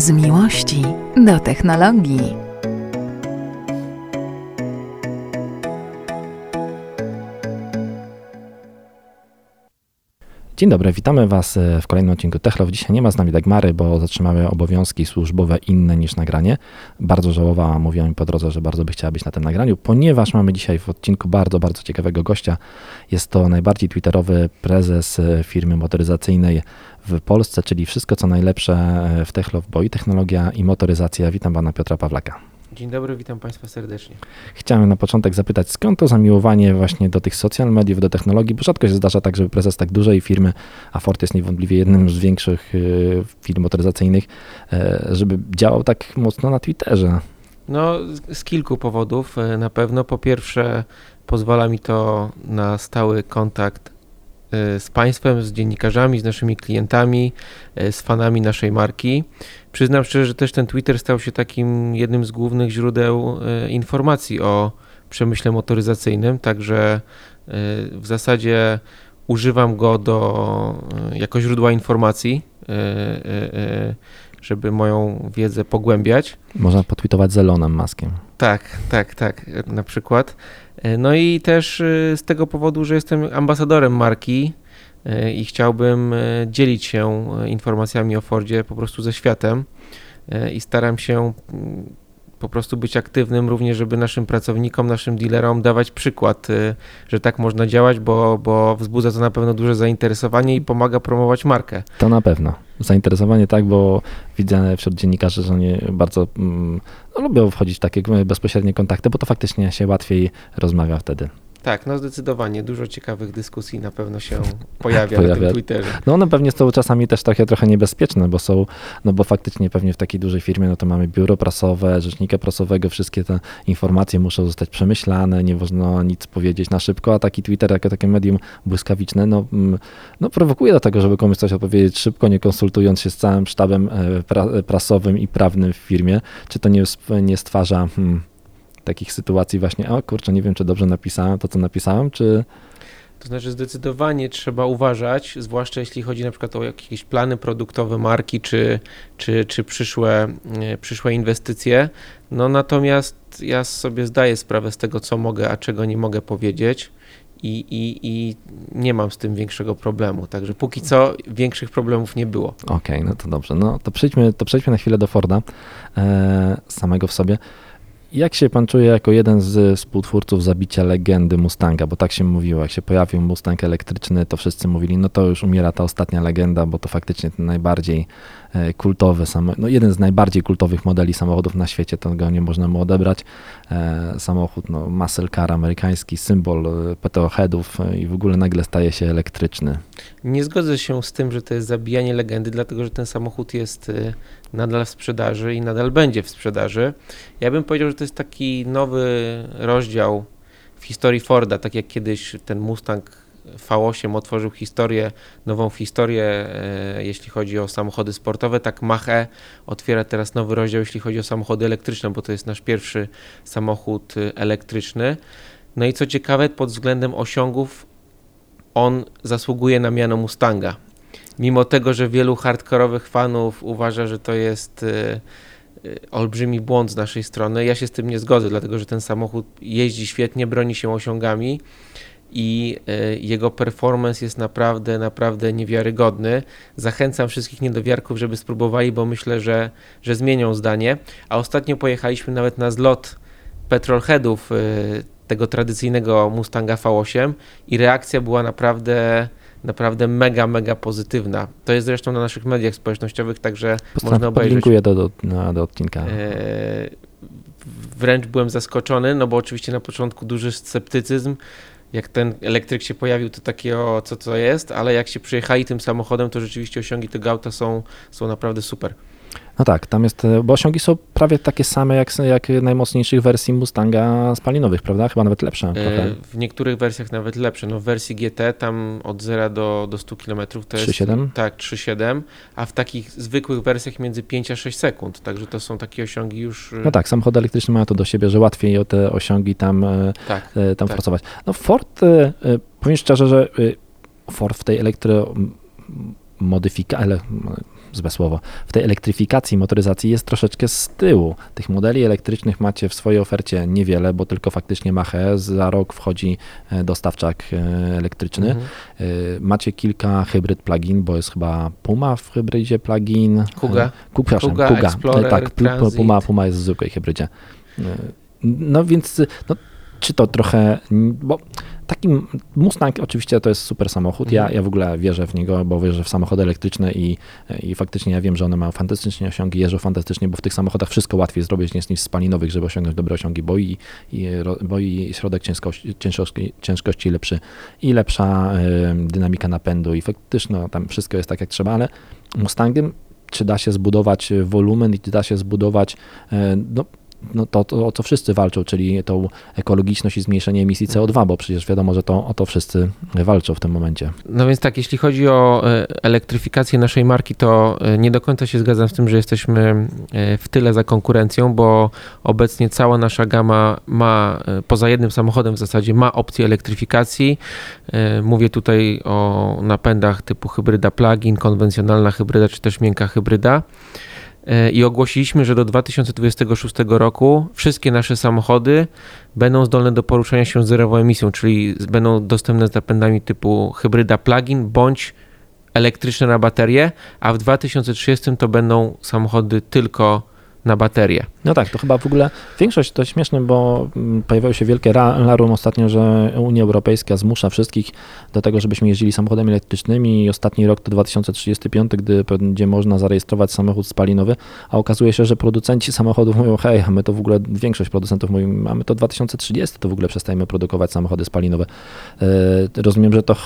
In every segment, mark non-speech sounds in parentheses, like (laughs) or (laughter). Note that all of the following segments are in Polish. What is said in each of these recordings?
Z miłości do technologii. Dzień dobry, witamy Was e, w kolejnym odcinku Techlove. Dzisiaj nie ma z nami Dagmary, bo zatrzymały obowiązki służbowe inne niż nagranie. Bardzo żałowała, mówiła mi po drodze, że bardzo by chciała być na tym nagraniu, ponieważ mamy dzisiaj w odcinku bardzo, bardzo ciekawego gościa. Jest to najbardziej twitterowy prezes e, firmy motoryzacyjnej w Polsce, czyli wszystko co najlepsze e, w Techlove, bo i technologia, i motoryzacja. Witam Pana Piotra Pawlaka. Dzień dobry, witam Państwa serdecznie. Chciałem na początek zapytać, skąd to zamiłowanie właśnie do tych social mediów, do technologii, bo rzadko się zdarza tak, żeby prezes tak dużej firmy, a Ford jest niewątpliwie jednym z większych y, firm motoryzacyjnych, e, żeby działał tak mocno na Twitterze. No, z kilku powodów. E, na pewno po pierwsze pozwala mi to na stały kontakt e, z Państwem, z dziennikarzami, z naszymi klientami, z fanami naszej marki. Przyznam szczerze, że też ten Twitter stał się takim jednym z głównych źródeł e, informacji o przemyśle motoryzacyjnym, także e, w zasadzie używam go do, e, jako źródła informacji, żeby moją wiedzę pogłębiać. Można potwitować z Elonem Maskiem. Tak, tak, tak, na przykład. No i też z tego powodu, że jestem ambasadorem marki, i chciałbym e, dzielić się e, informacjami o Fordzie po prostu ze światem i staram się po prostu być aktywnym również, żeby naszym pracownikom, naszym dealerom dawać przykład, że tak można działać, bo, bo wzbudza to na pewno duże zainteresowanie i pomaga promować markę. To na pewno. Zainteresowanie tak, bo widzę wśród dziennikarzy, że oni bardzo mm, no, lubią wchodzić w takie bezpośrednie kontakty, bo to faktycznie się łatwiej rozmawia wtedy. Tak, no zdecydowanie. Dużo ciekawych dyskusji na pewno się pojawia, pojawia. na tym Twitterze. No one pewnie są czasami też takie trochę niebezpieczne, bo są, no bo faktycznie pewnie w takiej dużej firmie, no to mamy biuro prasowe, rzecznika prasowego, wszystkie te informacje muszą zostać przemyślane, nie można nic powiedzieć na szybko, a taki Twitter jako takie medium błyskawiczne, no, mm, no prowokuje do tego, żeby komuś coś odpowiedzieć szybko, nie konsultując się z całym sztabem e, pra, prasowym i prawnym w firmie. Czy to nie, nie stwarza hmm, takich sytuacji właśnie, o kurczę, nie wiem, czy dobrze napisałem to, co napisałem, czy... To znaczy zdecydowanie trzeba uważać, zwłaszcza jeśli chodzi na przykład o jakieś plany produktowe marki, czy, czy, czy przyszłe, e, przyszłe inwestycje. No natomiast ja sobie zdaję sprawę z tego, co mogę, a czego nie mogę powiedzieć. I, i, i nie mam z tym większego problemu. Także póki co większych problemów nie było. Okej, okay, no to dobrze. No to przejdźmy, to przejdźmy na chwilę do Forda e, samego w sobie. Jak się pan czuje jako jeden z współtwórców zabicia legendy Mustanga? Bo tak się mówiło, jak się pojawił Mustang elektryczny, to wszyscy mówili, no to już umiera ta ostatnia legenda, bo to faktycznie ten najbardziej e, kultowy, no jeden z najbardziej kultowych modeli samochodów na świecie, to go nie można mu odebrać. E, samochód, no, muscle car amerykański, symbol e, petrolheadów i w ogóle nagle staje się elektryczny. Nie zgodzę się z tym, że to jest zabijanie legendy, dlatego że ten samochód jest nadal w sprzedaży i nadal będzie w sprzedaży. Ja bym powiedział, że to jest taki nowy rozdział w historii Forda, tak jak kiedyś ten Mustang V8 otworzył historię, nową historię, e, jeśli chodzi o samochody sportowe, tak Mach-E otwiera teraz nowy rozdział, jeśli chodzi o samochody elektryczne, bo to jest nasz pierwszy samochód e, elektryczny. No i co ciekawe, pod względem osiągów on zasługuje na miano Mustanga. Mimo tego, że wielu hardkorowych fanów uważa, że to jest y, olbrzymi błąd z naszej strony, ja się z tym nie zgodzę, dlatego że ten samochód jeździ świetnie, broni się osiągami i y, jego performance jest naprawdę, naprawdę niewiarygodny. Zachęcam wszystkich niedowiarków, żeby spróbowali, bo myślę, że, że zmienią zdanie. A ostatnio pojechaliśmy nawet na zlot petrolheadów tego tradycyjnego Mustanga V8 i reakcja była naprawdę naprawdę mega, mega pozytywna. To jest zresztą na naszych mediach społecznościowych, także Postaram, można obejrzeć. Dziękuję do, do, do odcinka. E, wręcz byłem zaskoczony, no bo oczywiście na początku duży sceptycyzm, jak ten elektryk się pojawił, to takie o co to jest, ale jak się przyjechali tym samochodem, to rzeczywiście osiągi tego auta są, są naprawdę super. No tak, tam jest, e, bo osiągi są prawie takie same jak, jak najmocniejszych wersji Mustanga spalinowych, prawda? Chyba nawet lepsze. Trochę. W niektórych wersjach nawet lepsze. No w wersji GT tam od 0 do, do 100 km to jest... 3,7? Tak, 3,7, a w takich zwykłych wersjach między 5 a 6 sekund, także to są takie osiągi już... E, no tak, samochody elektryczne mają to do siebie, że łatwiej o te osiągi tam, tak, tam tak. forsować. No Ford, powiem szczerze, że Ford w tej elektro modyfikacji, złe słowo, w tej elektryfikacji motoryzacji jest troszeczkę z tyłu. Tych modeli elektrycznych macie w swojej ofercie niewiele, bo tylko faktycznie Mache, za rok wchodzi e, dostawczak e, elektryczny. Mhm. E, Macie kilka hybryd plugin, bo jest chyba Puma w hybrydzie plugin. Kuga. Ku, przepraszam, Kuga, Kuga. Explorer, tak, Transit. Puma, Puma jest w zwykłej hybrydzie. No więc, no, czy to trochę, bo taki Mustang oczywiście to jest super samochód, ja, Mhm. ja w ogóle wierzę w niego, bo wierzę w samochody elektryczne i, i faktycznie ja wiem, że one mają fantastycznie osiągi, jeżdżą fantastycznie, bo w tych samochodach wszystko łatwiej zrobić niż niż spalinowych, żeby osiągnąć dobre osiągi, bo i, i, bo i środek ciężkości, ciężkości, ciężkości lepszy i lepsza e, dynamika napędu i faktycznie no, tam wszystko jest tak jak trzeba, ale Mustangiem czy da się zbudować wolumen i czy da się zbudować e, no, no to, to, o co wszyscy walczą, czyli tą ekologiczność i zmniejszenie emisji CO2, bo przecież wiadomo, że to o to wszyscy walczą w tym momencie. No więc tak, jeśli chodzi o e, elektryfikację naszej marki, to e, nie do końca się zgadzam z tym, że jesteśmy e, w tyle za konkurencją, bo obecnie cała nasza gama ma, poza jednym samochodem w zasadzie, ma opcję elektryfikacji. Mówię tutaj o napędach typu hybryda plug-in, konwencjonalna hybryda, czy też miękka hybryda. E, I ogłosiliśmy, że do 2026 roku wszystkie nasze samochody będą zdolne do poruszania się z zerową emisją, czyli będą dostępne z napędami typu hybryda plug-in bądź elektryczne na baterie, a w 2030 to będą samochody tylko na baterie. No tak, to chyba w ogóle większość to śmieszne, bo mm, pojawiało się wielkie larum ostatnio, że Unia Europejska zmusza wszystkich do tego, żebyśmy jeździli samochodami elektrycznymi i ostatni rok to 2035, gdy będzie można zarejestrować samochód spalinowy, a okazuje się, że producenci samochodów mówią, hej, my to w ogóle, większość producentów mówi, mamy to 2030, to w ogóle przestajemy produkować samochody spalinowe. E, Rozumiem, że to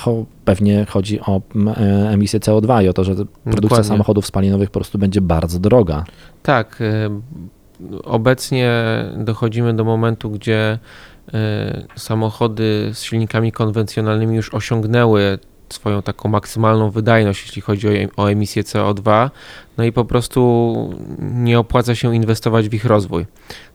pewnie chodzi o mm, e, emisję CO2 i o to, że produkcja Dokładnie. samochodów spalinowych po prostu będzie bardzo droga. Tak, y, obecnie dochodzimy do momentu, gdzie y, samochody z silnikami konwencjonalnymi już osiągnęły swoją taką maksymalną wydajność, jeśli chodzi o, em- o emisję CO2, no i po prostu nie opłaca się inwestować w ich rozwój.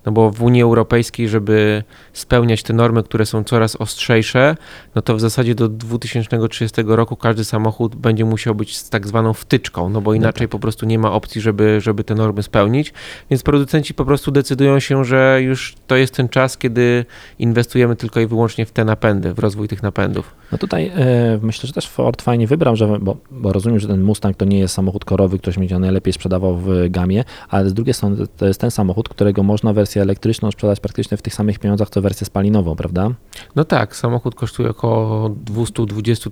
No bo w Unii Europejskiej, żeby spełniać te normy, które są coraz ostrzejsze, no to w zasadzie do 2030 roku każdy samochód będzie musiał być z tak zwaną wtyczką, no bo inaczej po prostu nie ma opcji, żeby, żeby te normy spełnić. Więc producenci po prostu decydują się, że już to jest ten czas, kiedy inwestujemy tylko i wyłącznie w te napędy, w rozwój tych napędów. No tutaj e, myślę, że też Ford fajnie wybrał, że, bo, bo rozumiem, że ten Mustang to nie jest samochód korowy, się będzie najlepiej sprzedawał w gamie, ale z drugiej strony to- jest ten samochód, którego można wersję elektryczną sprzedać praktycznie w tych samych pieniądzach, co wersję spalinową, prawda? No tak, samochód kosztuje około 220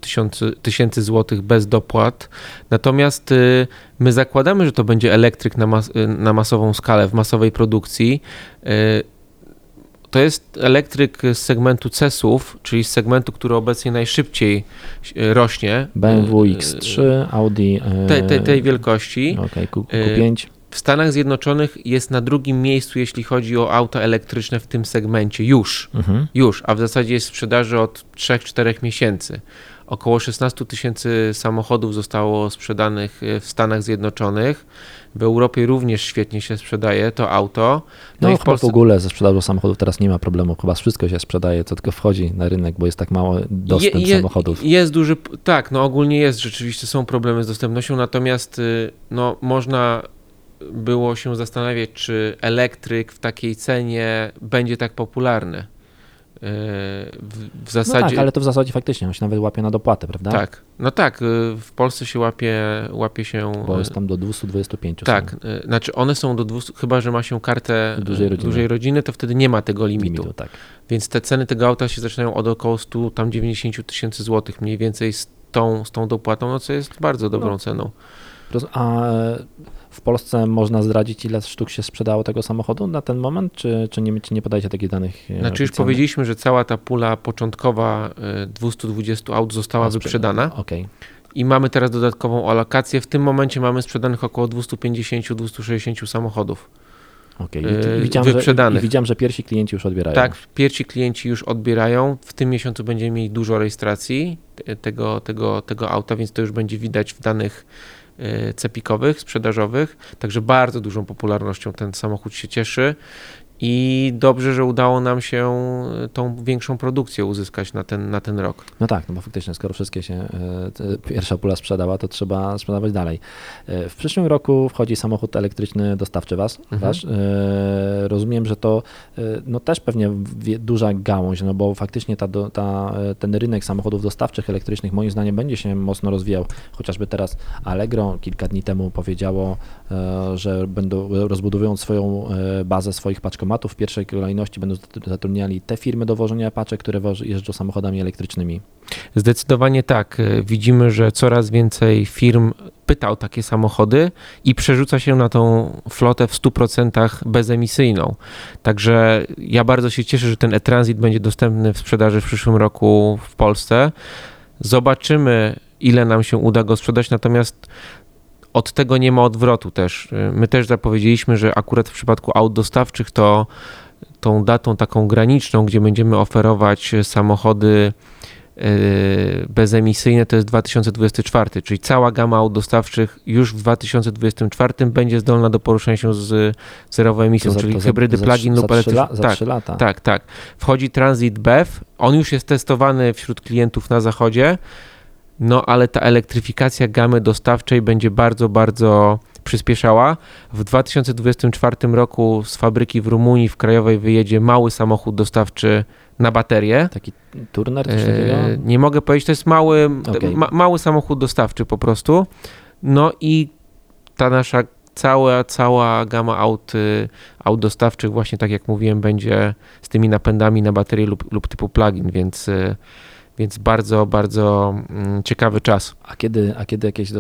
tysięcy, złotych bez dopłat. Natomiast y, my zakładamy, że to będzie elektryk na, mas, y, na masową skalę, w masowej produkcji. To jest elektryk z segmentu CES-ów, czyli z segmentu, który obecnie najszybciej y, rośnie. BMW Y, X3, Audi e, Tej, wielkości. okej, Q, y, Q5. W Stanach Zjednoczonych jest na drugim miejscu, jeśli chodzi o auta elektryczne w tym segmencie już. Mhm. Już, a w zasadzie jest w sprzedaży od 3-4 miesięcy. Około 16 tysięcy samochodów zostało sprzedanych e, w Stanach Zjednoczonych. W Europie również świetnie się sprzedaje to auto. No, No, i w Polsce. w ogóle ze sprzedażą samochodów teraz nie ma problemu, chyba wszystko się sprzedaje, co tylko wchodzi na rynek, bo jest tak mało dostęp Je- je- samochodów. Jest duży, tak, no ogólnie jest, rzeczywiście są problemy z dostępnością, natomiast y, no, można było się zastanawiać, czy elektryk w takiej cenie będzie tak popularny. W, No zasadzie. tak, ale to w zasadzie faktycznie on się nawet łapie na dopłatę, prawda? Tak, no tak, y, w Polsce się łapie, łapie się. Bo y, jest tam do 225. Tak, są y, znaczy one są do 200, chyba że ma się kartę Dużej rodziny. dużej rodziny, to wtedy nie ma tego limitu. limitu, tak. Więc te ceny tego auta się zaczynają od około 100, tam 90 tysięcy złotych mniej więcej z tą, z tą dopłatą, no co jest bardzo dobrą No. ceną. A w Polsce można zdradzić, ile sztuk się sprzedało tego samochodu na ten moment, czy, czy, nie, czy nie podajecie takich danych? e, Znaczy już powiedzieliśmy, że cała ta pula początkowa y, 220 aut została wyprzedana Okej. i mamy teraz dodatkową alokację. W tym momencie mamy sprzedanych około 250-260 samochodów. okej. Yy, I widziałem, że, wyprzedanych. Widziałem, że pierwsi klienci już odbierają. Tak, pierwsi klienci już odbierają. W tym miesiącu będziemy mieli dużo rejestracji te- tego, tego, tego auta, więc to już będzie widać w danych e, cepikowych, sprzedażowych. Także bardzo dużą popularnością ten samochód się cieszy. I dobrze, że udało nam się e, tą większą produkcję uzyskać na ten, na ten rok. No tak, no bo faktycznie, skoro wszystkie się e, pierwsza pula sprzedała, to trzeba sprzedawać dalej. E, W przyszłym roku wchodzi samochód elektryczny dostawczy was, Mhm. wasz. Rozumiem, że to no też pewnie duża gałąź, no bo faktycznie ta, ta, ten rynek samochodów dostawczych elektrycznych moim zdaniem będzie się mocno rozwijał. Chociażby teraz Allegro kilka dni temu powiedziało, że będą rozbudowując swoją bazę swoich paczkomatów, w pierwszej kolejności będą zat- zatrudniali te firmy do wożenia paczek, które jeżdżą samochodami elektrycznymi. Zdecydowanie tak. E, Widzimy, że coraz więcej firm pyta o takie samochody i przerzuca się na tą flotę w 100% bezemisyjną. Także ja bardzo się cieszę, że ten e-transit będzie dostępny w sprzedaży w przyszłym roku w Polsce. Zobaczymy, ile nam się uda go sprzedać, natomiast od tego nie ma odwrotu też. My też zapowiedzieliśmy, że akurat w przypadku aut dostawczych to tą datą taką graniczną, gdzie będziemy oferować samochody e, bezemisyjne to jest 2024, czyli cała gama aut dostawczych już w 2024 będzie zdolna do poruszania się z zerową emisją, za- czyli hybrydy plug-in lub elektryczne. Za Tak, trzy lata. tak, tak. Wchodzi Transit BEV, on już jest testowany wśród klientów na zachodzie, no ale ta elektryfikacja gamy dostawczej będzie bardzo, bardzo przyspieszała. W 2024 roku z fabryki w Rumunii w Krajowej wyjedzie mały samochód dostawczy na baterię. Taki turner, takiego? E, Nie mogę powiedzieć, to jest mały, Okej. ma, mały samochód dostawczy po prostu. No i ta nasza cała, cała gama aut, y, aut dostawczych, właśnie tak jak mówiłem, będzie z tymi napędami na baterię lub, lub typu plug-in, więc, y, więc bardzo, bardzo mm, ciekawy czas. A kiedy, a kiedy jakieś e,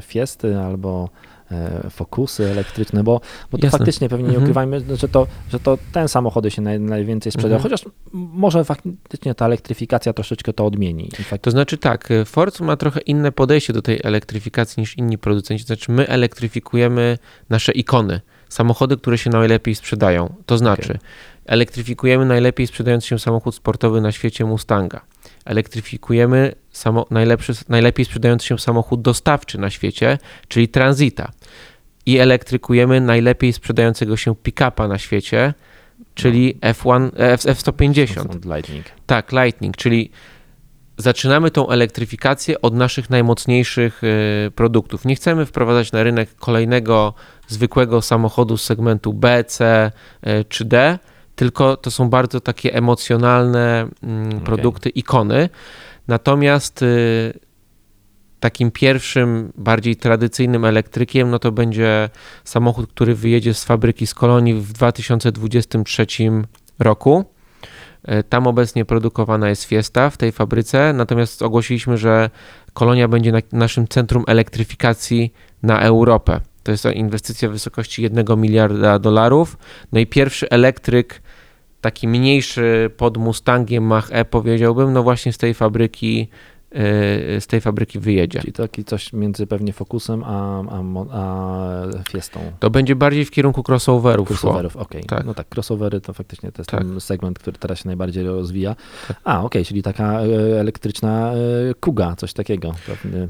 fiesty albo e, fokusy elektryczne, bo, bo to Jasne. faktycznie pewnie nie Mhm. ukrywajmy, że to, że to ten samochody się naj, najwięcej sprzedają, Mhm. chociaż może faktycznie ta elektryfikacja troszeczkę to odmieni. To znaczy tak, y, Ford ma trochę inne podejście do tej elektryfikacji niż inni producenci. To znaczy my elektryfikujemy nasze ikony, samochody, które się najlepiej sprzedają. To znaczy elektryfikujemy najlepiej sprzedający się samochód sportowy na świecie Mustanga. Elektryfikujemy samo, najlepszy, najlepiej sprzedający się samochód dostawczy na świecie, czyli Transita. I elektrykujemy najlepiej sprzedającego się pick-upa na świecie, czyli F1, F, F150. Są Lightning. Tak, Lightning, czyli zaczynamy tą elektryfikację od naszych najmocniejszych y, produktów. Nie chcemy wprowadzać na rynek kolejnego zwykłego samochodu z segmentu B, C y, czy D, tylko to są bardzo takie emocjonalne mm, produkty, ikony. Natomiast y, takim pierwszym, bardziej tradycyjnym elektrykiem, no to będzie samochód, który wyjedzie z fabryki z Kolonii w 2023 roku. E, Tam obecnie produkowana jest Fiesta w tej fabryce, natomiast ogłosiliśmy, że Kolonia będzie na naszym centrum elektryfikacji na Europę. To jest inwestycja w wysokości 1 miliarda dolarów. No i pierwszy elektryk, taki mniejszy pod Mustangiem Mach-E powiedziałbym, no właśnie z tej fabryki, e, z tej fabryki wyjedzie. Czyli taki coś między pewnie Focusem a, a, a Fiestą. To będzie bardziej w kierunku crossoverów. Crossoverów, okej. Tak. No tak, crossovery to faktycznie to jest Tak. ten segment, który teraz się najbardziej rozwija. Tak. A, okej, czyli taka e, elektryczna e, Kuga, coś takiego,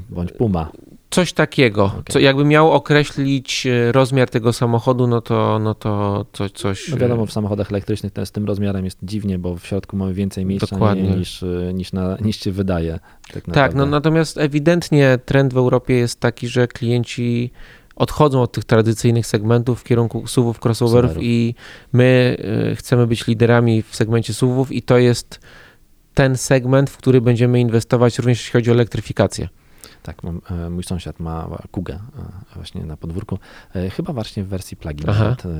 bądź Puma. Coś takiego. Okej. Co, jakby miał określić e, rozmiar tego samochodu, no to, no to co, coś. No wiadomo, w samochodach elektrycznych ten, z tym rozmiarem jest dziwnie, bo w środku mamy więcej miejsca Dokładnie. nie, niż, e, niż, na, niż się wydaje. Tak, Tak, no natomiast ewidentnie trend w Europie jest taki, że klienci odchodzą od tych tradycyjnych segmentów w kierunku SUVów, crossoverów i my e, chcemy być liderami w segmencie SUVów i to jest ten segment, w który będziemy inwestować również jeśli chodzi o elektryfikację. Tak, mam, e, mój sąsiad ma Kugę e, właśnie na podwórku, e, chyba właśnie w wersji plug-in,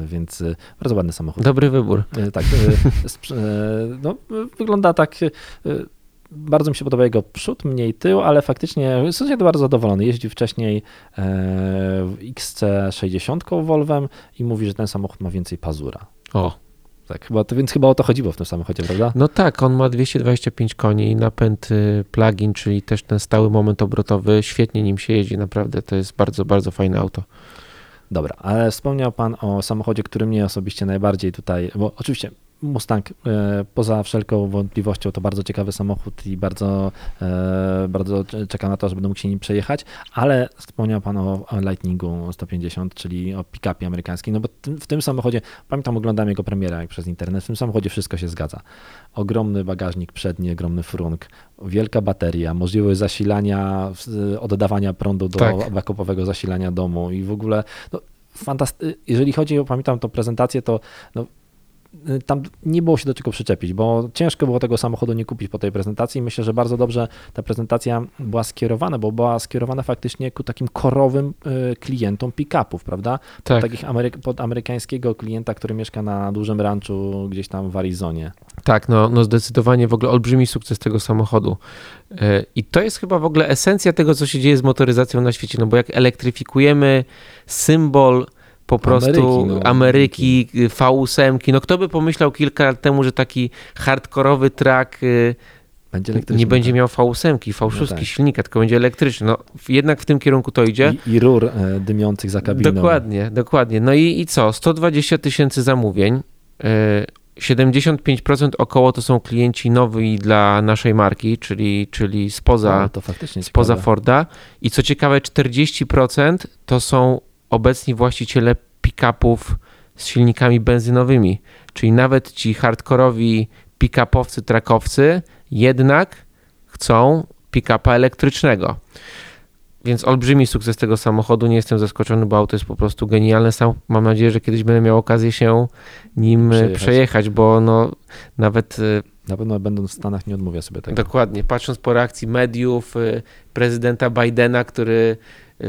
więc bardzo ładny samochód. Dobry wybór. Tak, no, wygląda tak. Bardzo mi się podoba jego przód, mniej tył, ale faktycznie sąsiad bardzo zadowolony. Jeździł wcześniej w XC60 Volvem i mówi, że ten samochód ma więcej pazura. O, Tak, chyba, to, więc chyba o to chodziło w tym samochodzie, prawda? no tak, on ma 225 koni, napęd y, plug-in, czyli też ten stały moment obrotowy. Świetnie nim się jeździ, naprawdę. To jest bardzo, bardzo fajne auto. Dobra, ale wspomniał Pan o samochodzie, który mnie osobiście najbardziej tutaj, bo oczywiście Mustang, e, poza wszelką wątpliwością, to bardzo ciekawy samochód i bardzo, e, bardzo czeka na to, że będę mógł się nim przejechać, ale wspomniał Pan o Lightningu 150, czyli o pick-upie amerykańskim, no bo w tym samochodzie, pamiętam, oglądałem jego premierę jak przez internet, w tym samochodzie wszystko się zgadza. Ogromny bagażnik przedni, ogromny frunk, wielka bateria, możliwość zasilania, oddawania prądu do tak. backupowego zasilania domu i w ogóle no, fantasty- jeżeli chodzi o, pamiętam tą prezentację, to no, tam nie było się do czego przyczepić, bo ciężko było tego samochodu nie kupić po tej prezentacji. Myślę, że bardzo dobrze ta prezentacja była skierowana, bo była skierowana faktycznie ku takim korowym y, klientom pick-upów, prawda? Tak. Pod, takich Amery- pod amerykańskiego klienta, który mieszka na dużym ranczu gdzieś tam w Arizonie. Tak, no, no zdecydowanie w ogóle olbrzymi sukces tego samochodu. Y, I to jest chyba w ogóle esencja tego, co się dzieje z motoryzacją na świecie, no bo jak elektryfikujemy symbol po prostu Ameryki, no. Ameryki V8. No kto by pomyślał kilka lat temu, że taki hardkorowy track y, będzie nie będzie tak. miał V8, V6 no tak. silnika, tylko będzie elektryczny. No, jednak w tym kierunku to idzie. I, i rur e, dymiących za kabiną. Dokładnie, dokładnie. No i, i co? 120 tysięcy zamówień. E, 75% około to są klienci nowi dla naszej marki, czyli, czyli spoza, spoza Forda. I co ciekawe, 40% to są obecni właściciele pick-upów z silnikami benzynowymi, czyli nawet ci hardkorowi pick-upowcy, trakowcy jednak chcą pick-upa elektrycznego. Więc olbrzymi sukces tego samochodu. Nie jestem zaskoczony, bo auto jest po prostu genialne. Sam mam nadzieję, że kiedyś będę miał okazję się nim przejechać, przejechać bo no, nawet y, na pewno będąc w Stanach nie odmówię sobie tego. Dokładnie. Patrząc po reakcji mediów, y, prezydenta Bidena, który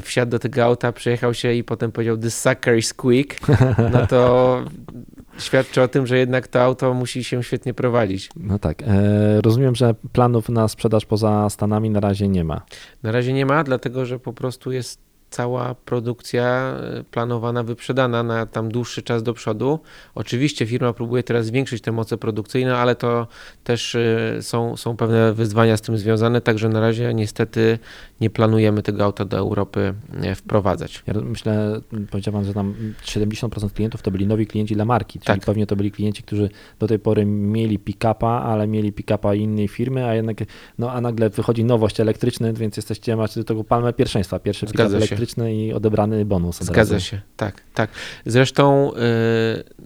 wsiadł do tego auta, przejechał się i potem powiedział this sucker is quick, no to (laughs) świadczy o tym, że jednak to auto musi się świetnie prowadzić. No tak. E, rozumiem, że planów na sprzedaż poza Stanami na razie nie ma. Na razie nie ma, dlatego że po prostu jest cała produkcja e, planowana, wyprzedana na tam dłuższy czas do przodu. Oczywiście firma próbuje teraz zwiększyć te moce produkcyjne, ale to też e, są, są pewne wyzwania z tym związane, także na razie niestety nie planujemy tego auta do Europy e, wprowadzać. Ja myślę, powiedziałem, że tam 70% klientów to byli nowi klienci dla marki, czyli tak. pewnie to byli klienci, którzy do tej pory mieli pick-upa, ale mieli pick-upa innej firmy, a jednak, no a nagle wychodzi nowość elektryczna, więc jesteście, macie do tego palmę pierwszeństwa, pierwszy pick-up elektryczny elektryczny i odebrany bonus. Zgadza razu. się, tak, tak. Zresztą y,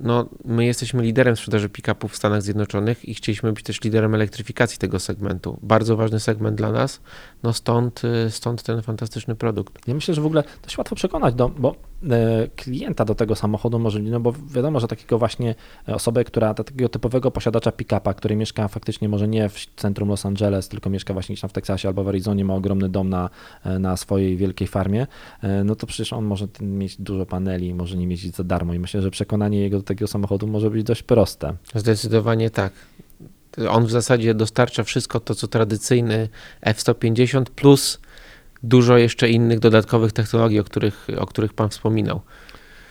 no, my jesteśmy liderem sprzedaży pick-upów w Stanach Zjednoczonych i chcieliśmy być też liderem elektryfikacji tego segmentu. Bardzo ważny segment dla nas, no stąd, y, stąd ten fantastyczny produkt. Ja myślę, że w ogóle dość łatwo przekonać, do, bo E, klienta do tego samochodu może, no bo wiadomo, że takiego właśnie e, osobę, która, takiego typowego posiadacza pick-upa, który mieszka faktycznie może nie w centrum Los Angeles, tylko mieszka właśnie w Teksasie albo w Arizonie, ma ogromny dom na, e, na swojej wielkiej farmie, no to przecież on może mieć dużo paneli, może nie mieć za darmo i myślę, że przekonanie jego do takiego samochodu może być dość proste. Zdecydowanie tak. On w zasadzie dostarcza wszystko to, co tradycyjny F-150 plus dużo jeszcze innych dodatkowych technologii, o których, o których Pan wspominał.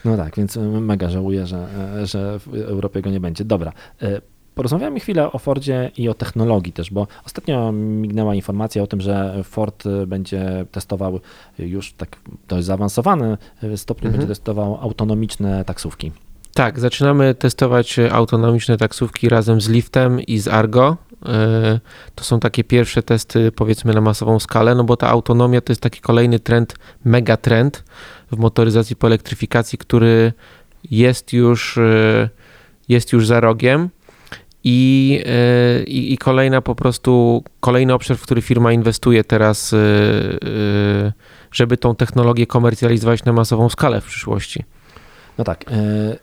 No tak, więc mega żałuję, że, że w Europie go nie będzie. Dobra. E, porozmawiamy chwilę o Fordzie i o technologii też, bo ostatnio mignęła informacja o tym, że Ford będzie testował już tak dość zaawansowany stopniu, mhm. będzie testował autonomiczne taksówki. Tak, zaczynamy testować autonomiczne taksówki razem z Liftem i z Argo. E, to są takie pierwsze testy, powiedzmy, na masową skalę, no bo ta autonomia to jest taki kolejny trend, mega trend w motoryzacji po elektryfikacji, który jest już, e, jest już za rogiem. I, e, i, I, kolejna po prostu, kolejny obszar, w który firma inwestuje teraz, żeby tą technologię komercjalizować na masową skalę w przyszłości. No tak. E,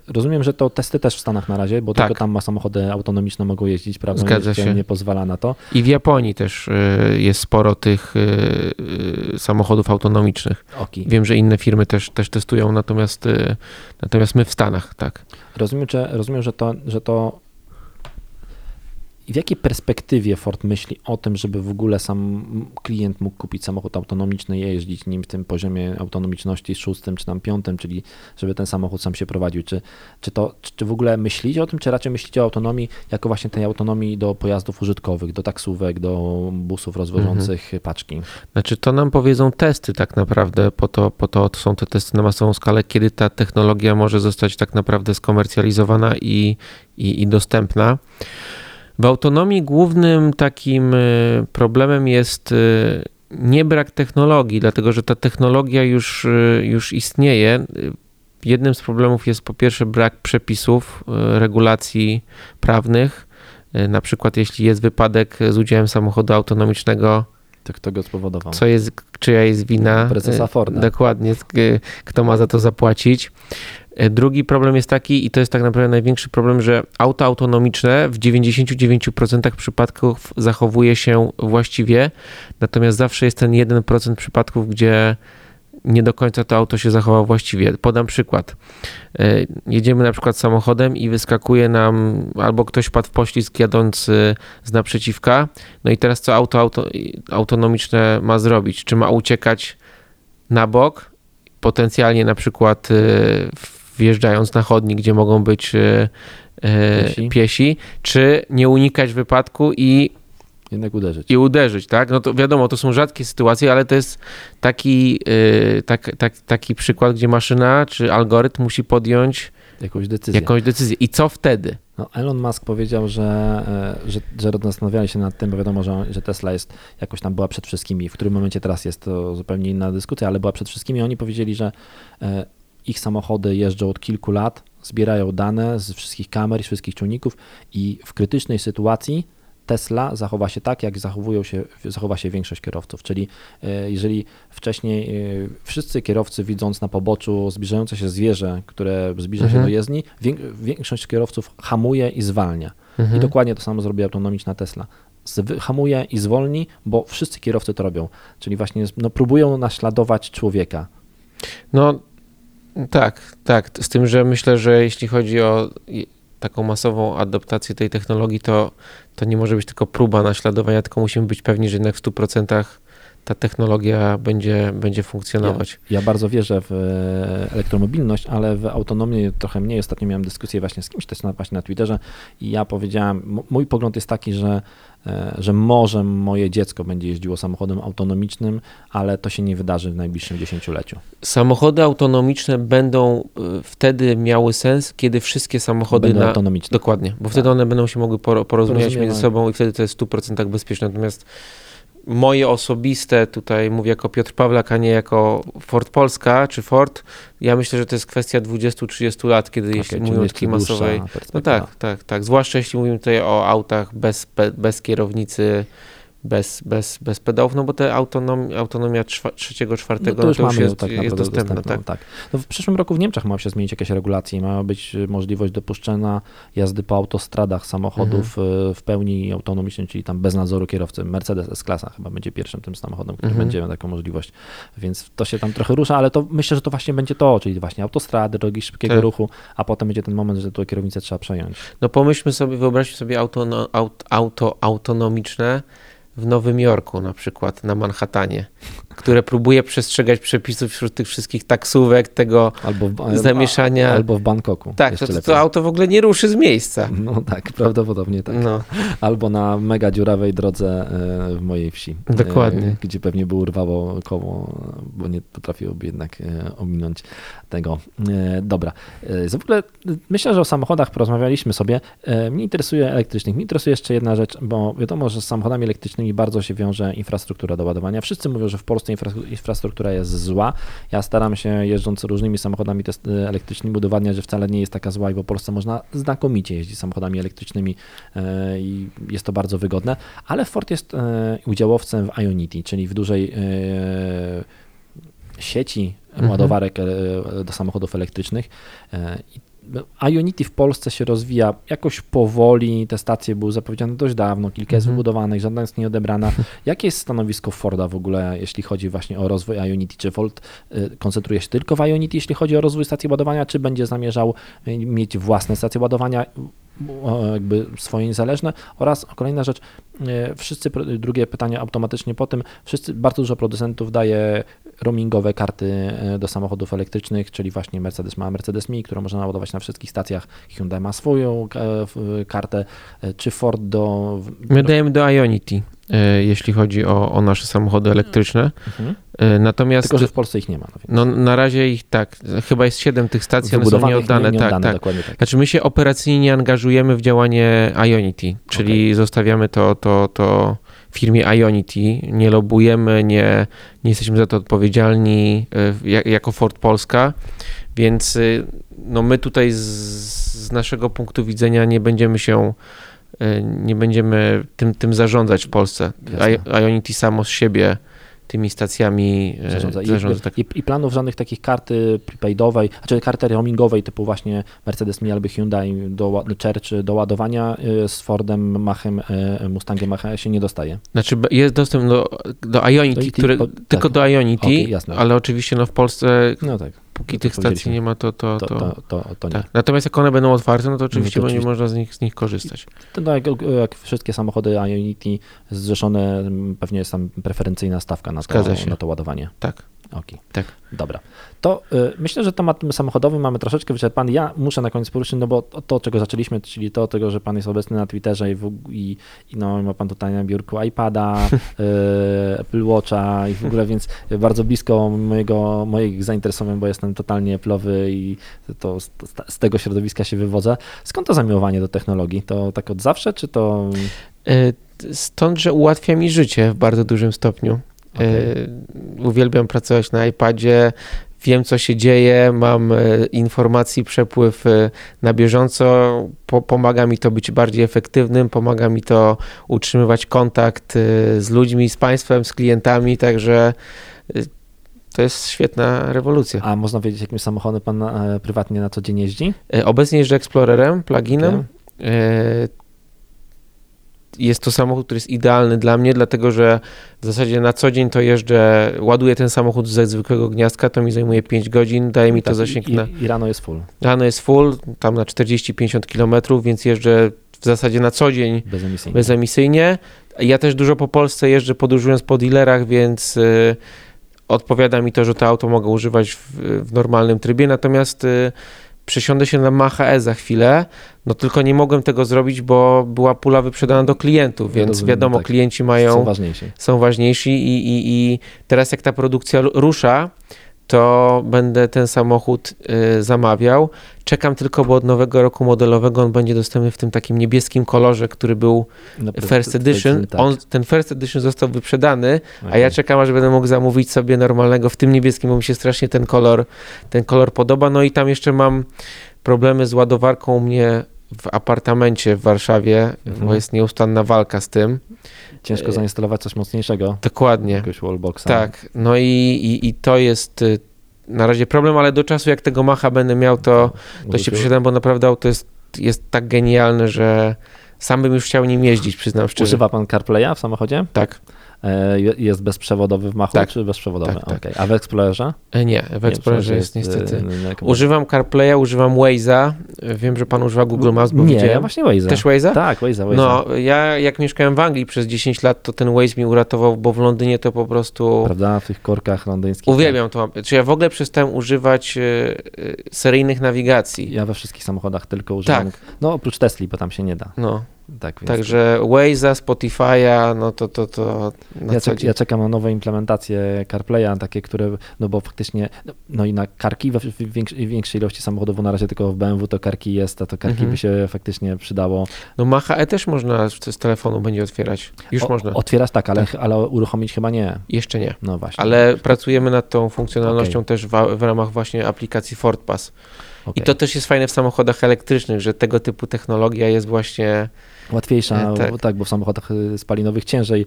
rozumiem, że to testy też w Stanach na razie, bo tak. tylko tam ma samochody autonomiczne mogą jeździć, prawda? Zgadza się. Nie pozwala na to. I w Japonii też e, jest sporo tych e, samochodów autonomicznych. Okay. Wiem, że inne firmy też, też testują, natomiast, natomiast my w Stanach, tak. Rozumiem, że, rozumiem, że to, że to i w jakiej perspektywie Ford myśli o tym, żeby w ogóle sam klient mógł kupić samochód autonomiczny i jeździć nim w tym poziomie autonomiczności szóstym czy tam piątym, czyli żeby ten samochód sam się prowadził. Czy, czy, to, czy w ogóle myślicie o tym, czy raczej myślicie o autonomii jako właśnie tej autonomii do pojazdów użytkowych, do taksówek, do busów rozwożących mhm. paczki? Znaczy to nam powiedzą testy tak naprawdę, po to, po to są te testy na masową skalę, kiedy ta technologia może zostać tak naprawdę skomercjalizowana i, i, i dostępna. W autonomii głównym takim y, problemem jest y, nie brak technologii, dlatego że ta technologia już, y, już istnieje. Jednym z problemów jest po pierwsze brak przepisów, regulacji prawnych. Na przykład, jeśli jest wypadek z udziałem samochodu autonomicznego, to kto go spowodował? Co jest, czyja jest wina? Prezesa Forda. Dokładnie, kto ma za to zapłacić. E, drugi problem jest taki, i to jest tak naprawdę największy problem, że auto autonomiczne w 99% przypadków zachowuje się właściwie, natomiast zawsze jest ten 1% przypadków, gdzie nie do końca to auto się zachowa właściwie. Podam przykład. E, jedziemy na przykład samochodem i wyskakuje nam albo ktoś padł w poślizg jadąc z naprzeciwka. No i teraz co auto, auto autonomiczne ma zrobić? Czy ma uciekać na bok, potencjalnie na przykład w wjeżdżając na chodnik, gdzie mogą być e, e, piesi. piesi, czy nie unikać wypadku i jednak uderzyć. I uderzyć, tak? No to wiadomo, to są rzadkie sytuacje, ale to jest taki, yy, tak, tak, taki przykład, gdzie maszyna czy algorytm musi podjąć jakąś decyzję. Jakąś decyzję. I co wtedy? No, Elon Musk powiedział, że, że, że zastanawiali się nad tym, bo wiadomo, że, że Tesla jest jakoś tam była przed wszystkimi. W którym momencie teraz jest to zupełnie inna dyskusja, ale była przed wszystkimi. Oni powiedzieli, że ich samochody jeżdżą od kilku lat, zbierają dane z wszystkich kamer i z wszystkich czujników i w krytycznej sytuacji Tesla zachowa się tak, jak zachowują się, zachowa się większość kierowców. Czyli e, jeżeli wcześniej e, wszyscy kierowcy widząc na poboczu zbliżające się zwierzę, które zbliża mhm. się do jezdni, większość kierowców hamuje i zwalnia. Mhm. I dokładnie to samo zrobi autonomiczna Tesla. Hamuje i zwolni, bo wszyscy kierowcy to robią. Czyli właśnie no, próbują naśladować człowieka. No tak, tak. Z tym, że myślę, że jeśli chodzi o taką masową adaptację tej technologii, to, to nie może być tylko próba naśladowania, tylko musimy być pewni, że jednak w 100% ta technologia będzie, będzie funkcjonować. Ja, ja, bardzo wierzę w e, elektromobilność, ale w autonomię trochę mniej. Ostatnio miałem dyskusję właśnie z kimś też na, właśnie na Twitterze i ja powiedziałem, mój pogląd jest taki, że E, że może moje dziecko będzie jeździło samochodem autonomicznym, ale to się nie wydarzy w najbliższym dziesięcioleciu. Samochody autonomiczne będą e, wtedy miały sens, kiedy wszystkie samochody będą na... autonomiczne. Dokładnie, bo wtedy tak. one będą się mogły porozumieć między sobą i wtedy to jest w 100% bezpieczne. Natomiast moje osobiste, tutaj mówię jako Piotr Pawlak, a nie jako Ford Polska czy Ford, ja myślę, że to jest kwestia 20-30 lat, kiedy okay, jeśli mówimy o takiej masowej. No tak, tak, tak. Zwłaszcza jeśli mówimy tutaj o autach bez, bez kierownicy, bez, bez, bez pedałów, no bo te autonom, autonomia trzeciego, czwartego, no to już, no to już jest, tak jest dostępna. dostępna tak. No w przyszłym roku w Niemczech ma się zmienić jakieś regulacje, ma być możliwość dopuszczenia jazdy po autostradach samochodów mhm. w pełni autonomicznym, czyli tam bez nadzoru kierowcy. Mercedes S-klasa chyba będzie pierwszym tym samochodem, który mhm. będzie miał taką możliwość, więc to się tam trochę rusza, ale to myślę, że to właśnie będzie to, czyli właśnie autostrady, drogi szybkiego tak. ruchu, a potem będzie ten moment, że tu kierownicę trzeba przejąć. No pomyślmy sobie, wyobraźmy sobie auto, auto, auto autonomiczne, w Nowym Jorku na przykład, na Manhattanie, które próbuje przestrzegać przepisów wśród tych wszystkich taksówek, tego albo w, zamieszania. Albo w Bangkoku. Tak, to, to, auto w ogóle nie ruszy z miejsca. No tak, prawdopodobnie tak. No. Albo na mega dziurawej drodze e, w mojej wsi. Dokładnie. E, gdzie pewnie by urwało koło, bo nie potrafiłoby jednak e, ominąć tego. Dobra. W ogóle myślę, że o samochodach porozmawialiśmy sobie. Mnie interesuje elektrycznych. Mnie interesuje jeszcze jedna rzecz, bo wiadomo, że z samochodami elektrycznymi bardzo się wiąże infrastruktura do ładowania. Wszyscy mówią, że w Polsce infrastruktura jest zła. Ja staram się jeżdżąc różnymi samochodami elektrycznymi udowadniać, że wcale nie jest taka zła i w Polsce można znakomicie jeździć samochodami elektrycznymi e, i jest to bardzo wygodne, ale Ford jest e, udziałowcem w Ionity, czyli w dużej e, sieci mhm. ładowarek do samochodów elektrycznych. I Ionity w Polsce się rozwija jakoś powoli, te stacje były zapowiedziane dość dawno, kilka jest mhm. wybudowanych, żadna jest nieodebrana. (laughs) Jakie jest stanowisko Forda w ogóle, jeśli chodzi właśnie o rozwój Ionity? Czy Ford y, koncentruje się tylko w Ionity, jeśli chodzi o rozwój stacji ładowania, czy będzie zamierzał y, mieć własne stacje ładowania? Jakby swoje niezależne. Oraz kolejna rzecz, e, wszyscy, drugie pytanie automatycznie po tym, wszyscy, bardzo dużo producentów daje roamingowe karty e, do samochodów elektrycznych, czyli właśnie Mercedes ma Mercedes Mi, którą można naładować na wszystkich stacjach, Hyundai ma swoją e, kartę, czy Ford do... My dajemy do Ionity, jeśli chodzi o, o nasze samochody elektryczne. Mhm. E, Natomiast Tylko, że w Polsce ich nie ma. No, no, na razie ich tak, chyba jest 7 tych stacji, one są nieoddane. nie, tak, nieoddane, tak. dokładnie tak. Znaczy my się operacyjnie angażujemy w działanie Ionity, czyli zostawiamy to, to, to firmie Ionity, nie lobujemy, nie, nie jesteśmy za to odpowiedzialni jak- jako Ford Polska, więc y, no my tutaj z, z naszego punktu widzenia nie będziemy się nie będziemy tym, tym zarządzać w Polsce. Jasne. Ionity samo z siebie tymi stacjami y, zarządza. I, zarządza tak. i, I planów żadnych takich karty prepaidowej, znaczy karty roamingowej typu właśnie Mercedes Mi albo Hyundai do, Church do ładowania y, z Fordem Machem, y, Mustangiem Macha się nie dostaje. Znaczy jest dostęp do, do Ionity, Do które, IT, o, tylko tak. do Ionity, jasne. ale oczywiście no w Polsce No tak, póki to tych stacji nie ma, to, to, to, to, to, to, tak. Natomiast jak one będą otwarte, no to oczywiście to będzie oczywiście. można z nich, z nich korzystać. To no, jak, jak wszystkie samochody Ionity zrzeszone, m, pewnie jest tam preferencyjna stawka na to, na to ładowanie. Tak. Okej. Tak. Dobra. To y, myślę, że temat samochodowy mamy troszeczkę wyczerpany. Ja muszę na koniec poruszyć, no bo to, to czego zaczęliśmy, czyli to, tego, że pan jest obecny na Twitterze i, w, i, i no, ma pan tutaj na biurku iPada, (laughs) y, Apple Watcha i w ogóle, więc bardzo blisko mojego, moich zainteresowań, bo jestem totalnie Apple'owy i to z, z tego środowiska się wywodzę. Skąd to zamiłowanie do technologii? To tak od zawsze, czy to... E, Stąd, że ułatwia mi życie w bardzo dużym stopniu. Okej. E, Uwielbiam pracować na iPadzie, wiem co się dzieje, mam e, informacji, przepływ e, na bieżąco, po, pomaga mi to być bardziej efektywnym, pomaga mi to utrzymywać kontakt z ludźmi, z państwem, z klientami, także to jest świetna rewolucja. A można wiedzieć, jakim samochodem pan prywatnie na co dzień jeździ? Obecnie jeżdżę Explorerem, pluginem. E, Jest to samochód, który jest idealny dla mnie, dlatego że w zasadzie na co dzień to jeżdżę, ładuję ten samochód ze zwykłego gniazdka, to mi zajmuje 5 godzin, daje mi to Tak, zasięg i, na... i, rano jest full, Rano jest full, tam na 40-50 km, więc jeżdżę w zasadzie na co dzień bezemisyjnie. bezemisyjnie. Ja też dużo po Polsce jeżdżę podróżując po dealerach, więc y, odpowiada mi to, że to auto mogę używać w, w normalnym trybie, natomiast y, przesiądę się na Macha E za chwilę, no tylko nie mogłem tego zrobić, bo była pula wyprzedana do klientów, więc Rozumiem, wiadomo, tak. klienci mają, Są są, ważniejsi. ważniejsi i, i, i teraz jak ta produkcja ru- rusza, to będę ten samochód y, zamawiał. Czekam tylko, bo od nowego roku modelowego on będzie dostępny w tym takim niebieskim kolorze, który był Na First Edition. Tak. On, ten First Edition został wyprzedany, a Okej. ja czekam, aż będę mógł zamówić sobie normalnego w tym niebieskim, bo mi się strasznie ten kolor, ten kolor podoba. No i tam jeszcze mam problemy z ładowarką u mnie w apartamencie w Warszawie, Mhm. bo jest nieustanna walka z tym. Ciężko zainstalować coś mocniejszego, Dokładnie. jakiegoś wallboxa. Tak. No i, i, i to jest y, na razie problem, ale do czasu jak tego Macha będę miał, to, to się przesiadam, bo naprawdę auto jest, jest tak genialne, że sam bym już chciał nim jeździć, przyznam szczerze. Używa pan CarPlaya w samochodzie? Tak. E, je- jest bezprzewodowy w Machu, Tak. czy bezprzewodowy? Tak, tak. A w Explorerze? E, Nie, w Explorerze jest niestety. e, no, jak- Używam CarPlaya, używam Waze'a. Wiem, że pan używa Google Maps, bo Nie, widziałem. ja właśnie Waze'a. Też Waze'a? Tak, Waze'a, Waze'a. No, ja jak mieszkałem w Anglii przez 10 lat, to ten Waze mi uratował, bo w Londynie to po prostu Prawda, w tych korkach londyńskich. uwielbiam to. Czy ja w ogóle przestałem używać e, seryjnych nawigacji. Ja we wszystkich samochodach tylko używam. Tak. No oprócz Tesli, bo tam się nie da. No, Tak, więc także Waze'a, Spotify'a, no to to, to na ja, co czek, ja czekam na nowe implementacje CarPlaya, takie, które, no bo faktycznie, no, no i na karki w większej, większej ilości samochodów, bo na razie tylko w BMW to karki jest, a to karki Mhm. by się faktycznie przydało. No Macha E też można z telefonu będzie otwierać. Już O- można. Otwierać tak, ale, ale uruchomić chyba nie. Jeszcze nie. No właśnie. Ale pracujemy nad tą funkcjonalnością też w, w ramach właśnie aplikacji Ford Pass. I to też jest fajne w samochodach elektrycznych, że tego typu technologia jest właśnie. Łatwiejsza, E, tak. tak. tak, bo w samochodach y, spalinowych ciężej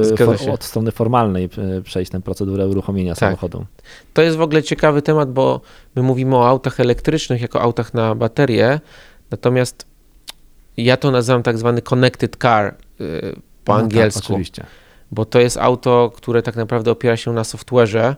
Zgadza for, od strony formalnej przejść tę procedurę uruchomienia Tak. samochodu. To jest w ogóle ciekawy temat, bo my mówimy o autach elektrycznych jako autach na baterię, natomiast ja to nazywam tak zwany connected car po No angielsku, Tak, oczywiście. bo to jest auto, które tak naprawdę opiera się na software'ze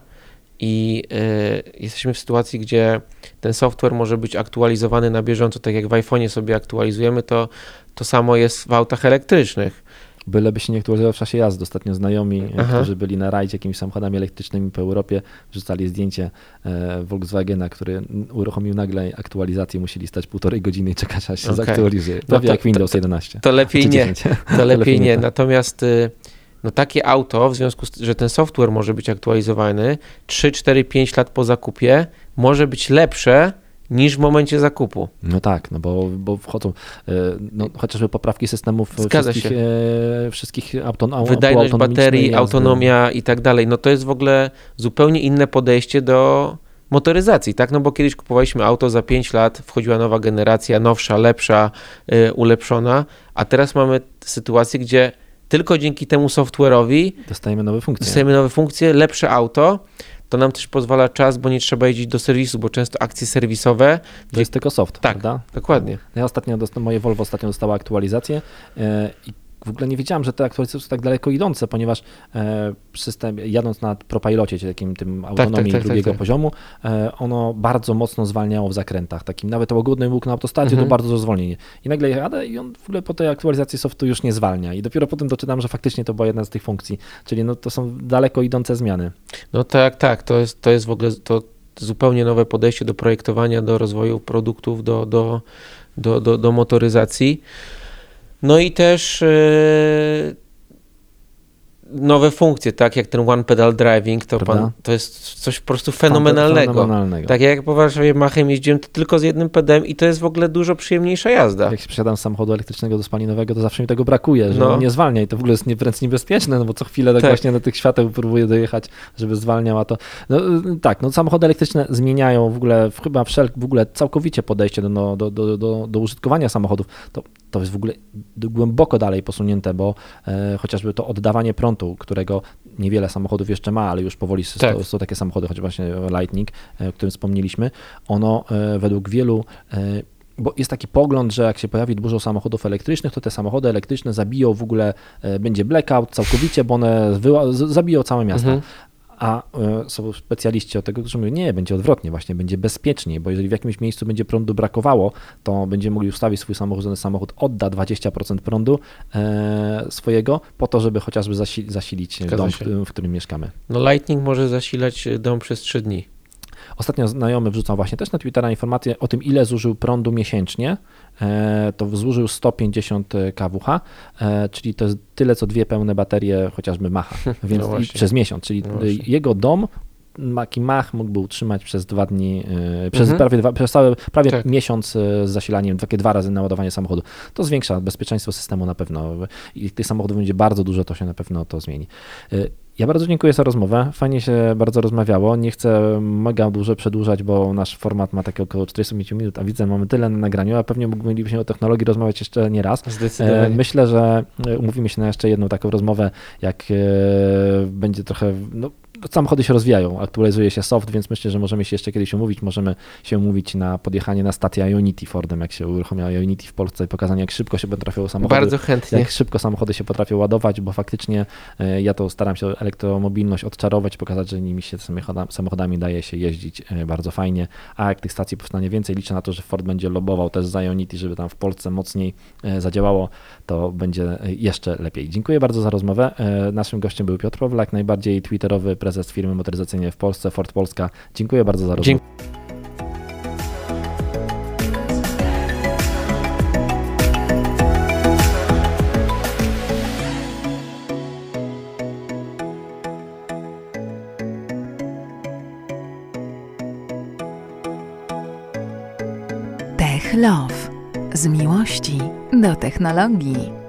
i y, jesteśmy w sytuacji, gdzie ten software może być aktualizowany na bieżąco, tak jak w iPhone'ie sobie aktualizujemy, to to samo jest w autach elektrycznych. Byleby się nie aktualizował w czasie jazdy. Ostatnio znajomi, e, Aha. którzy byli na rajdzie jakimiś samochodami elektrycznymi po Europie, wrzucali zdjęcie e, Volkswagena, który uruchomił nagle aktualizację, musieli stać półtorej godziny i czekać, aż się Okej. zaktualizuje. No to- jak Windows 11. To lepiej Czy nie. 10. (laughs) To lepiej nie. tak. Natomiast y, no takie auto, w związku z że ten software może być aktualizowany 3, 4, 5 lat po zakupie, może być lepsze niż w momencie zakupu. No tak, no bo, bo wchodzą e, no, chociażby poprawki systemów Zgadza wszystkich, się. e, wszystkich auton, au- Wydajność baterii, jazdy. autonomia i tak dalej. No to jest w ogóle zupełnie inne podejście do motoryzacji, tak? No bo kiedyś kupowaliśmy auto za 5 lat, wchodziła nowa generacja, nowsza, lepsza, y, ulepszona, a teraz mamy sytuację, gdzie tylko dzięki temu software'owi Dostajemy nowe funkcje. dostajemy nowe funkcje, lepsze auto. To nam też pozwala czas, bo nie trzeba jeździć do serwisu, bo często akcje serwisowe. To jest tylko soft, Tak. prawda? Dokładnie. Ja ostatnio, dosta- moje Volvo ostatnio dostało aktualizację e, i w ogóle nie wiedziałem, że te aktualizacje są tak daleko idące, ponieważ e, system, jadąc na Propilocie, czyli takim tym autonomii tak, tak, drugiego tak. poziomu, e, ono bardzo mocno zwalniało w zakrętach. Takim nawet łagodny łuk na autostradzie Mhm. to bardzo dużo zwolnienie. I nagle jadę i on w ogóle po tej aktualizacji softu już nie zwalnia. I dopiero potem doczytałem, że faktycznie to była jedna z tych funkcji. Czyli no, to są daleko idące zmiany. No tak, tak. To jest, to jest w ogóle to zupełnie nowe podejście do projektowania, do rozwoju produktów, do, do, do, do, do motoryzacji. No i też e, nowe funkcje, tak jak ten one pedal driving, to, pan, to jest coś po prostu fenomenalnego. Fenomenalnego. Tak jak po Warszawie Machem jeździłem to tylko z jednym pedem i to jest w ogóle dużo przyjemniejsza jazda. Jak się przesiadam z samochodu elektrycznego do spalinowego, to zawsze mi tego brakuje, że No. on nie zwalnia i to w ogóle jest nie, wręcz niebezpieczne, no bo co chwilę tak, Tak. właśnie do tych świateł próbuję dojechać, żeby zwalniał, a to... No, y, tak, no samochody elektryczne zmieniają w ogóle, chyba wszelk, w ogóle całkowicie podejście do, no, do, do, do, do użytkowania samochodów. To, to jest w ogóle głęboko dalej posunięte, bo e, chociażby to oddawanie prądu, którego niewiele samochodów jeszcze ma, ale już powoli Tak. są, są takie samochody, choć właśnie Lightning, e, o którym wspomnieliśmy, ono e, według wielu e, bo jest taki pogląd, że jak się pojawi dużo samochodów elektrycznych, to te samochody elektryczne zabiją w ogóle, e, będzie blackout całkowicie, bo one zabiją całe miasta. Mhm. A e, są specjaliści od tego, którzy mówią, nie, będzie odwrotnie, właśnie będzie bezpieczniej, bo jeżeli w jakimś miejscu będzie prądu brakowało, to będziemy mogli ustawić swój samochód, ten samochód odda 20% prądu e, swojego, po to, żeby chociażby zasi- zasilić Zgadza dom, w się. którym, w którym mieszkamy. No Lightning może zasilać dom przez 3 dni. Ostatnio znajomy wrzucał właśnie też na Twittera informację o tym, ile zużył prądu miesięcznie. E, to zużył 150 kWh, e, czyli to jest tyle, co dwie pełne baterie chociażby Macha, (laughs) więc i właśnie. przez miesiąc, czyli No jego dom taki Mach mógłby utrzymać przez dwa dni, e, przez Mhm. prawie, dwa, przez cały, prawie Tak. miesiąc z zasilaniem, takie dwa razy naładowanie samochodu. To zwiększa bezpieczeństwo systemu na pewno i tych samochodów będzie bardzo dużo, to się na pewno to zmieni. E, Ja bardzo dziękuję za rozmowę. Fajnie się bardzo rozmawiało. Nie chcę mega dużo przedłużać, bo nasz format ma takie około 45 minut, a widzę, mamy tyle na nagraniu, a pewnie moglibyśmy o technologii rozmawiać jeszcze nie raz. E, Zdecydowanie. Myślę, że e, umówimy się na jeszcze jedną taką rozmowę, jak e, będzie trochę. No, samochody się rozwijają, aktualizuje się soft, więc myślę, że możemy się jeszcze kiedyś umówić. Możemy się umówić na podjechanie na stację Ionity Fordem, jak się uruchomia Ionity w Polsce i pokazanie, jak szybko się potrafią samochody Bardzo chętnie. jak szybko samochody się potrafią ładować, bo faktycznie e, ja to staram się elektromobilność odczarować, pokazać, że nimi się samochoda- samochodami daje się jeździć e, bardzo fajnie, a jak tych stacji powstanie więcej, liczę na to, że Ford będzie lobował też za Ionity, żeby tam w Polsce mocniej e, zadziałało, to będzie jeszcze lepiej. Dziękuję bardzo za rozmowę. Naszym gościem był Piotr Pawlak, najbardziej twitterowy prezes firmy motoryzacyjnej w Polsce, Ford Polska. Dziękuję bardzo za rozmowę. Dziękuję. Love. Z miłości do technologii.